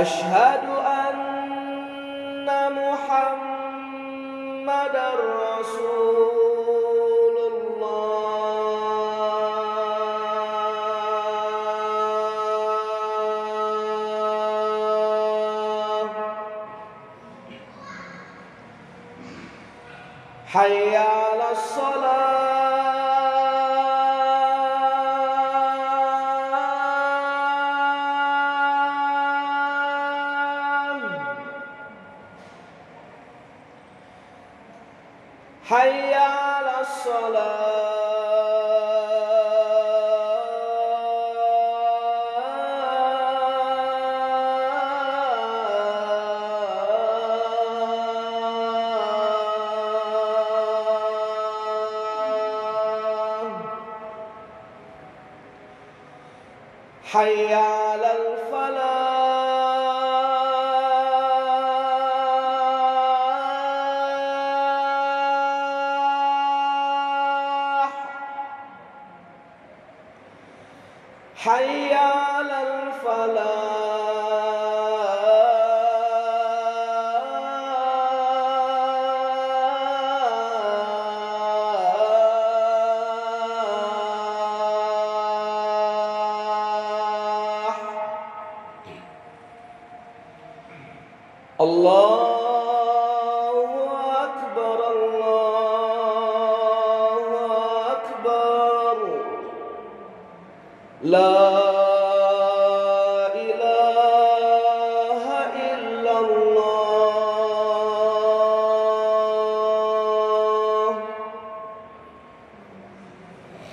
أشهد أن محمد رسول الله. حي على الصلاة. حي على الصلاة. حي على الفلاح. حي على الفلاح. الله love.